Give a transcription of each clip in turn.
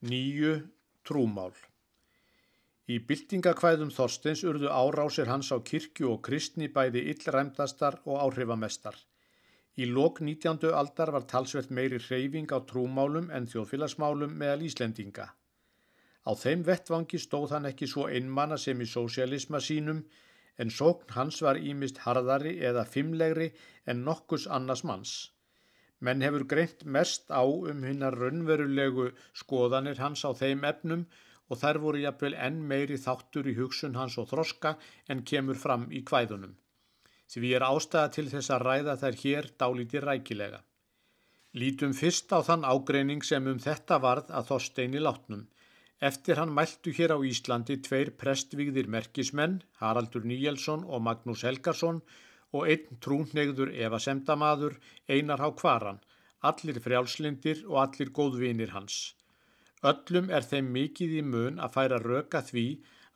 Nýju trúmál Í byltingakvæðum Þorsteins urðu árásir hans á kirkju og kristni bæði illræmdastar og áhrifamestar. Í lok 19. aldar var talsvert meiri hreyfing á trúmálum en þjóðfélagsmálum meðal Íslendinga. Á þeim vettvangi stóð hann ekki svo einmanna sem í sósialisma sínum en sókn hans var ímist harðari eða fimmlegri en nokkus annars manns. Menn hefur greint mest á um hinnar raunverulegu skoðanir hans á þeim efnum og þær voru jafnvel enn meiri þáttur í hugsun hans og þroska en kemur fram í kvæðunum. Því er ástæða til þess að ræða þær hér dálíti rækilega. Lítum fyrst á þann ágreining sem um þetta varð að Þorsteini látnum. Eftir hann mæltu hér á Íslandi tveir prestvíðir merkismenn, Haraldur Níelsson og Magnús Helgarsson, og einn trúnegður evasemdamaður einar á kvaran, allir frjálslindir og allir góðvinir hans. Öllum er þeim mikið í mun að færa röka því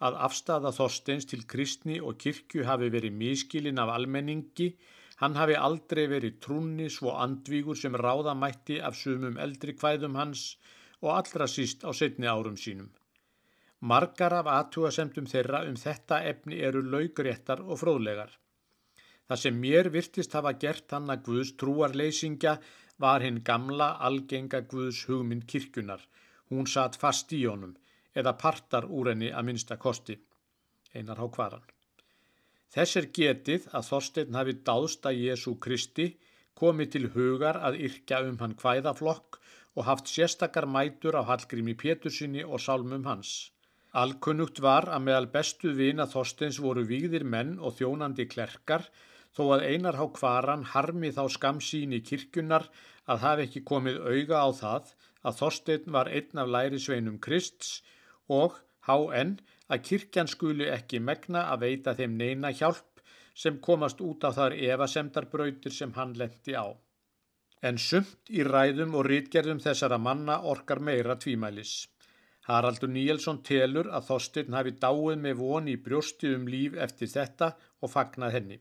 að afstafa Þorsteins til kristni og kirkju hafi verið miskilin af almenningi, hann hafi aldrei verið trúni svo andvígur sem ráðamætti af sumum eldri kvæðum hans og allra síst á setni árum sínum. Margar af aðtúasemdum þeirra um þetta efni eru laugréttar og fróðlegar. Það sem mér virtist hafa gert hann að Guðs trúarleysingja var hinn gamla algenga Guðs hugmynd kirkunar. Hún satt fast í honum eða partar úr henni að minnsta kosti. Einar há kvaran. Þess er getið að Þorstein hafi dáðst að Jésu Kristi komið til hugar að yrkja um hann hvæðaflokk og haft sérstakar mætur á Hallgrími Pétursinni og sálmum hans. Alkunnugt var að meðal bestu vina Þorsteins voru výðir menn og þjónandi klerkar þó að Einar Há Kvaran harmi þá skamsín í kirkjunar að hafi ekki komið auga á það að Þorstein var einn af lærisveinum Krists og H.N. að kirkjan skuli ekki megna að veita þeim neina hjálp sem komast út á þar evasemdarbrautir sem hann lendi á. En sumt í ræðum og rítgerðum þessara manna orkar meira tvímælis. Haraldur Níelsson telur að Þorstein hafi dáið með voni í brjósti um líf eftir þetta og fagnað henni.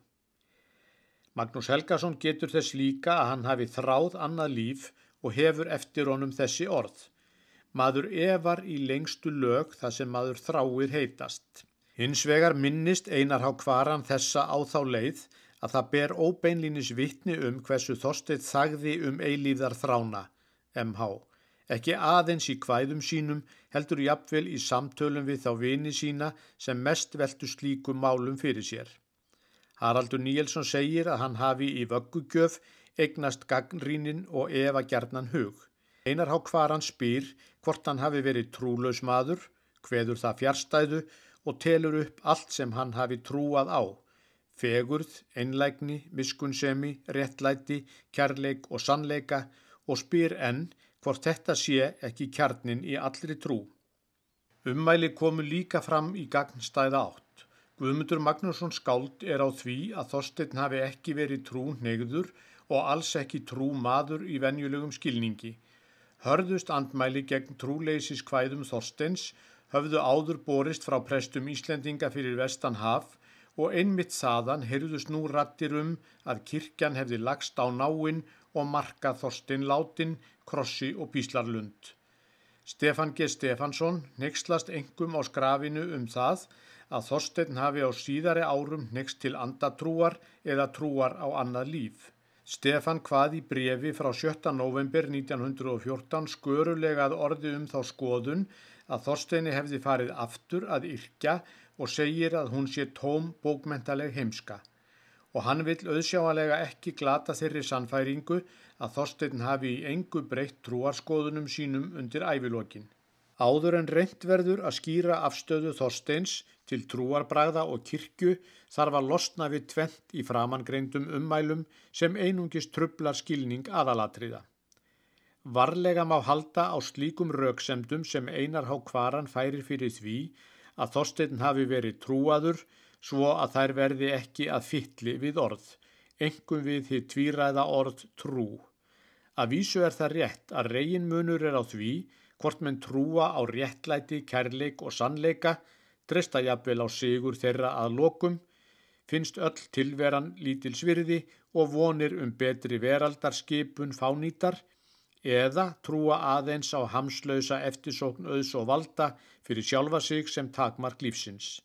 Magnús Helgason getur þess líka að hann hafi þráð annað líf og hefur eftir honum þessi orð. Maður efar í lengstu lög þar sem maður þráir heitast. Hins vegar minnist einar há kvaran þessa á þá leið að það ber óbeinlínis vittni um hversu þorstið þagði um eilíðar þrána, MH. Ekki aðeins í kvæðum sínum heldur jafnvel í samtölum við þá vini sína sem mest veltu slíkum málum fyrir sér. Haraldur Níelsson segir að hann hafi í vöggugjöf eignast gagnrínin og efa gerðnan hug. Einar há hvar hann spýr hvort hann hafi verið trúlaus maður, hveður það fjärstæðu og telur upp allt sem hann hafi trúað á. Fegurð, einlægni, miskunnsemi, réttlæti, kærleik og sannleika og spyr enn hvort þetta sé ekki kjarnin í allri trú. Ummæli komu líka fram í gagnstæða átt. Guðmundur Magnússon skáld er á því að Þorstein hafi ekki verið trú neyður og alls ekki trú maður í venjulegum skilningi. Hörðust andmæli gegn trúleisis hvæðum Þorsteins höfðu áður borist frá prestum Íslendinga fyrir vestan haf og einmitt þaðan heyrðust nú rattir um að kirkjan hefði lagst á náinn og marka Þorstein látin, krossi og píslarlund. Stefan G. Stefansson nexlast engum á skrafinu um það að Þorstein hafi á síðari árum next til andatrúar eða trúar á annað líf. Stefan hvað í brefi frá 7. november 1914 skörulegað orði um þá skoðun að Þorsteini hefði farið aftur að yrkja og segir að hún sé tóm bókmentaleg heimska. Og hann vil auðsjáalega ekki glata þeirri sannfæringu að Þorstein hafi í engu breytt trúarskoðunum sínum undir ævilokkin. Áður en reynd verður að skýra afstöðu Þorsteins til trúarbræða og kirkju þarf að losna við tvent í framangreindum ummælum sem einungis trublar skilning aðalatriða. Varlega má halda á slíkum rauksemdum sem einar há kvaran færir fyrir því að Þorstein hafi verið trúaður svo að þær verði ekki að fytli við orð, engum við því tvíræða orð trú. Að vísu er það rétt að reginmunur er á því hvort menn trúa á réttlæti, kærleik og sannleika treysta jafnvel á sigur þeirra að lokum, finnst öll tilveran lítil svirði og vonir um betri veraldarskipun fánýtar, eða trúa aðeins á hamslausa eftirsókn auðs og valda fyrir sjálfa sig sem takmark lífsins.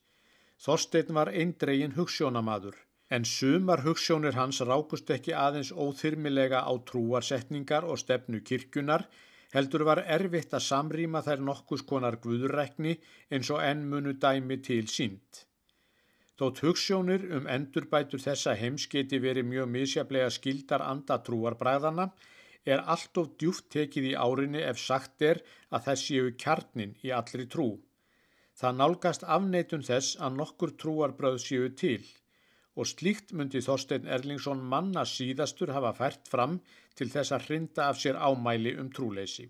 Þorstein var eindregin hugssjónamaður, en sumar hugssjónir hans rákust ekki aðeins óþyrmilega á trúarsetningar og stefnu kirkjunar, heldur var erfitt að samrýma þær nokkus konar guðrækni eins og enn munu dæmi til sínt. Þótt hugssjónir um endurbætur þessa heims geti verið mjög misjaflega skildar andatrúarbræðana er allt of djúft tekið í árinni ef sagt er að þess séu kjarnin í allri trú. Það nálgast afneitun þess að nokkur trúarbröð séu til og slíkt myndi Þorstein Erlingsson manna síðastur hafa fært fram til þess að hrinda af sér ámæli um trúleysi.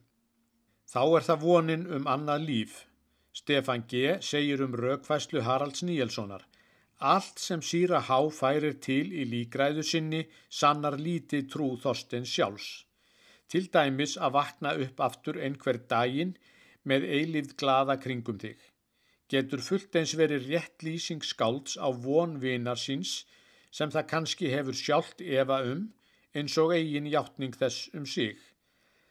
Þá er það vonin um annað líf. Stefan G. segir um raukvæslu Haralds Níelssonar Allt sem síra há færir til í líkræðu sinni sannar lítið trú þorstins sjálfs. Til dæmis að vakna upp aftur einhver daginn með eilíð glada kringum þig. Getur fullt eins verið rétt lýsing skálds á vonvinar síns sem það kannski hefur sjálft efa um eins og eigin hjáttning þess um sig.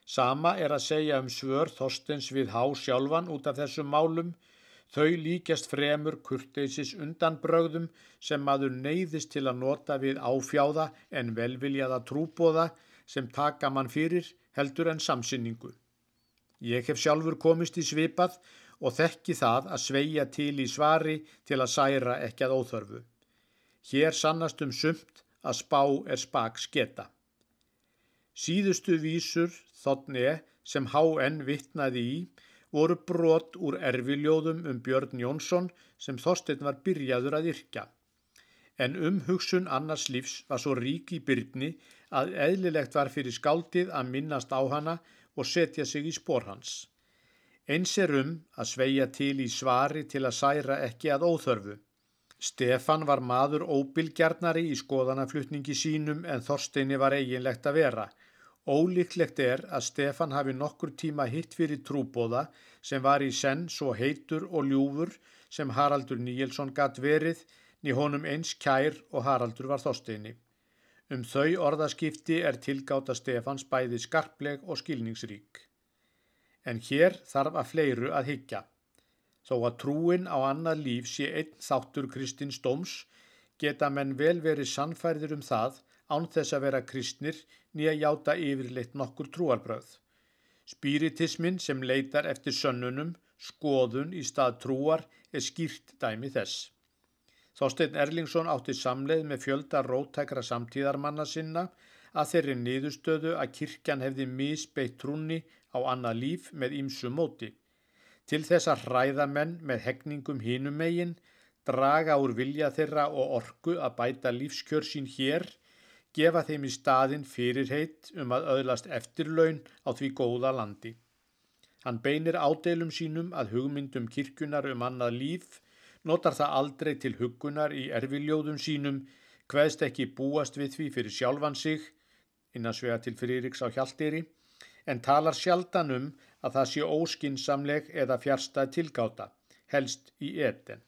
Sama er að segja um svör þorstins við há sjálfan út af þessum málum Þau líkjast fremur kurteisis undanbrögðum sem maður neyðist til að nota við áfjáða en velviljaða trúbóða sem taka mann fyrir heldur en samsinningu. Ég hef sjálfur komist í svipað og þekki það að sveia til í svari til að særa ekki að óþörfu. Hér sannast um sumt að spá er spak sketa. Síðustu vísur þotni sem H.N. vittnaði í voru brot úr erfiljóðum um Björn Jónsson sem Þorstein var byrjaður að yrkja. En umhugsun annars lífs var svo rík í byrni að eðlilegt var fyrir skáldið að minnast á hana og setja sig í spór hans. Eins er um að sveia til í svari til að særa ekki að óþörfu. Stefan var maður óbylgjarnari í skoðanaflutningi sínum en Þorsteini var eiginlegt að vera Ólíklegt er að Stefan hafi nokkur tíma hitt fyrir trúbóða sem var í senn svo heitur og ljúfur sem Haraldur Níelsson gatt verið ný honum eins kær og Haraldur var þósteini. Um þau orðaskipti er tilgáta Stefans bæði skarpleg og skilningsrík. En hér þarf að fleiru að higgja. Þó að trúin á annað líf sé einn þáttur Kristins dóms geta menn vel verið sannfærður um það án þess að vera kristnir nýja játa yfirleitt nokkur trúarbröð. Spiritismin sem leitar eftir sönnunum, skoðun í stað trúar er skýrt dæmi þess. Þorstein Erlingsson átti samleið með fjölda rótækra samtíðarmanna sinna að þeirri niðurstöðu að kirkjan hefði misbeitt trúni á annað líf með ímsu móti. Til þess að hræða menn með hegningum hínum megin, draga úr vilja þeirra og orgu að bæta lífskjör sín hér gefa þeim í staðin fyrirheit um að öðlast eftirlaun á því góða landi. Hann beinir ádeilum sínum að hugmyndum kirkunar um annað líf, notar það aldrei til hugunar í erfiljóðum sínum, hveðst ekki búast við því fyrir sjálfan sig, innan svega til fyrirriks á hjalderi, en talar sjaldan um að það sé óskinsamleg eða fjärstað tilgáta, helst í eten.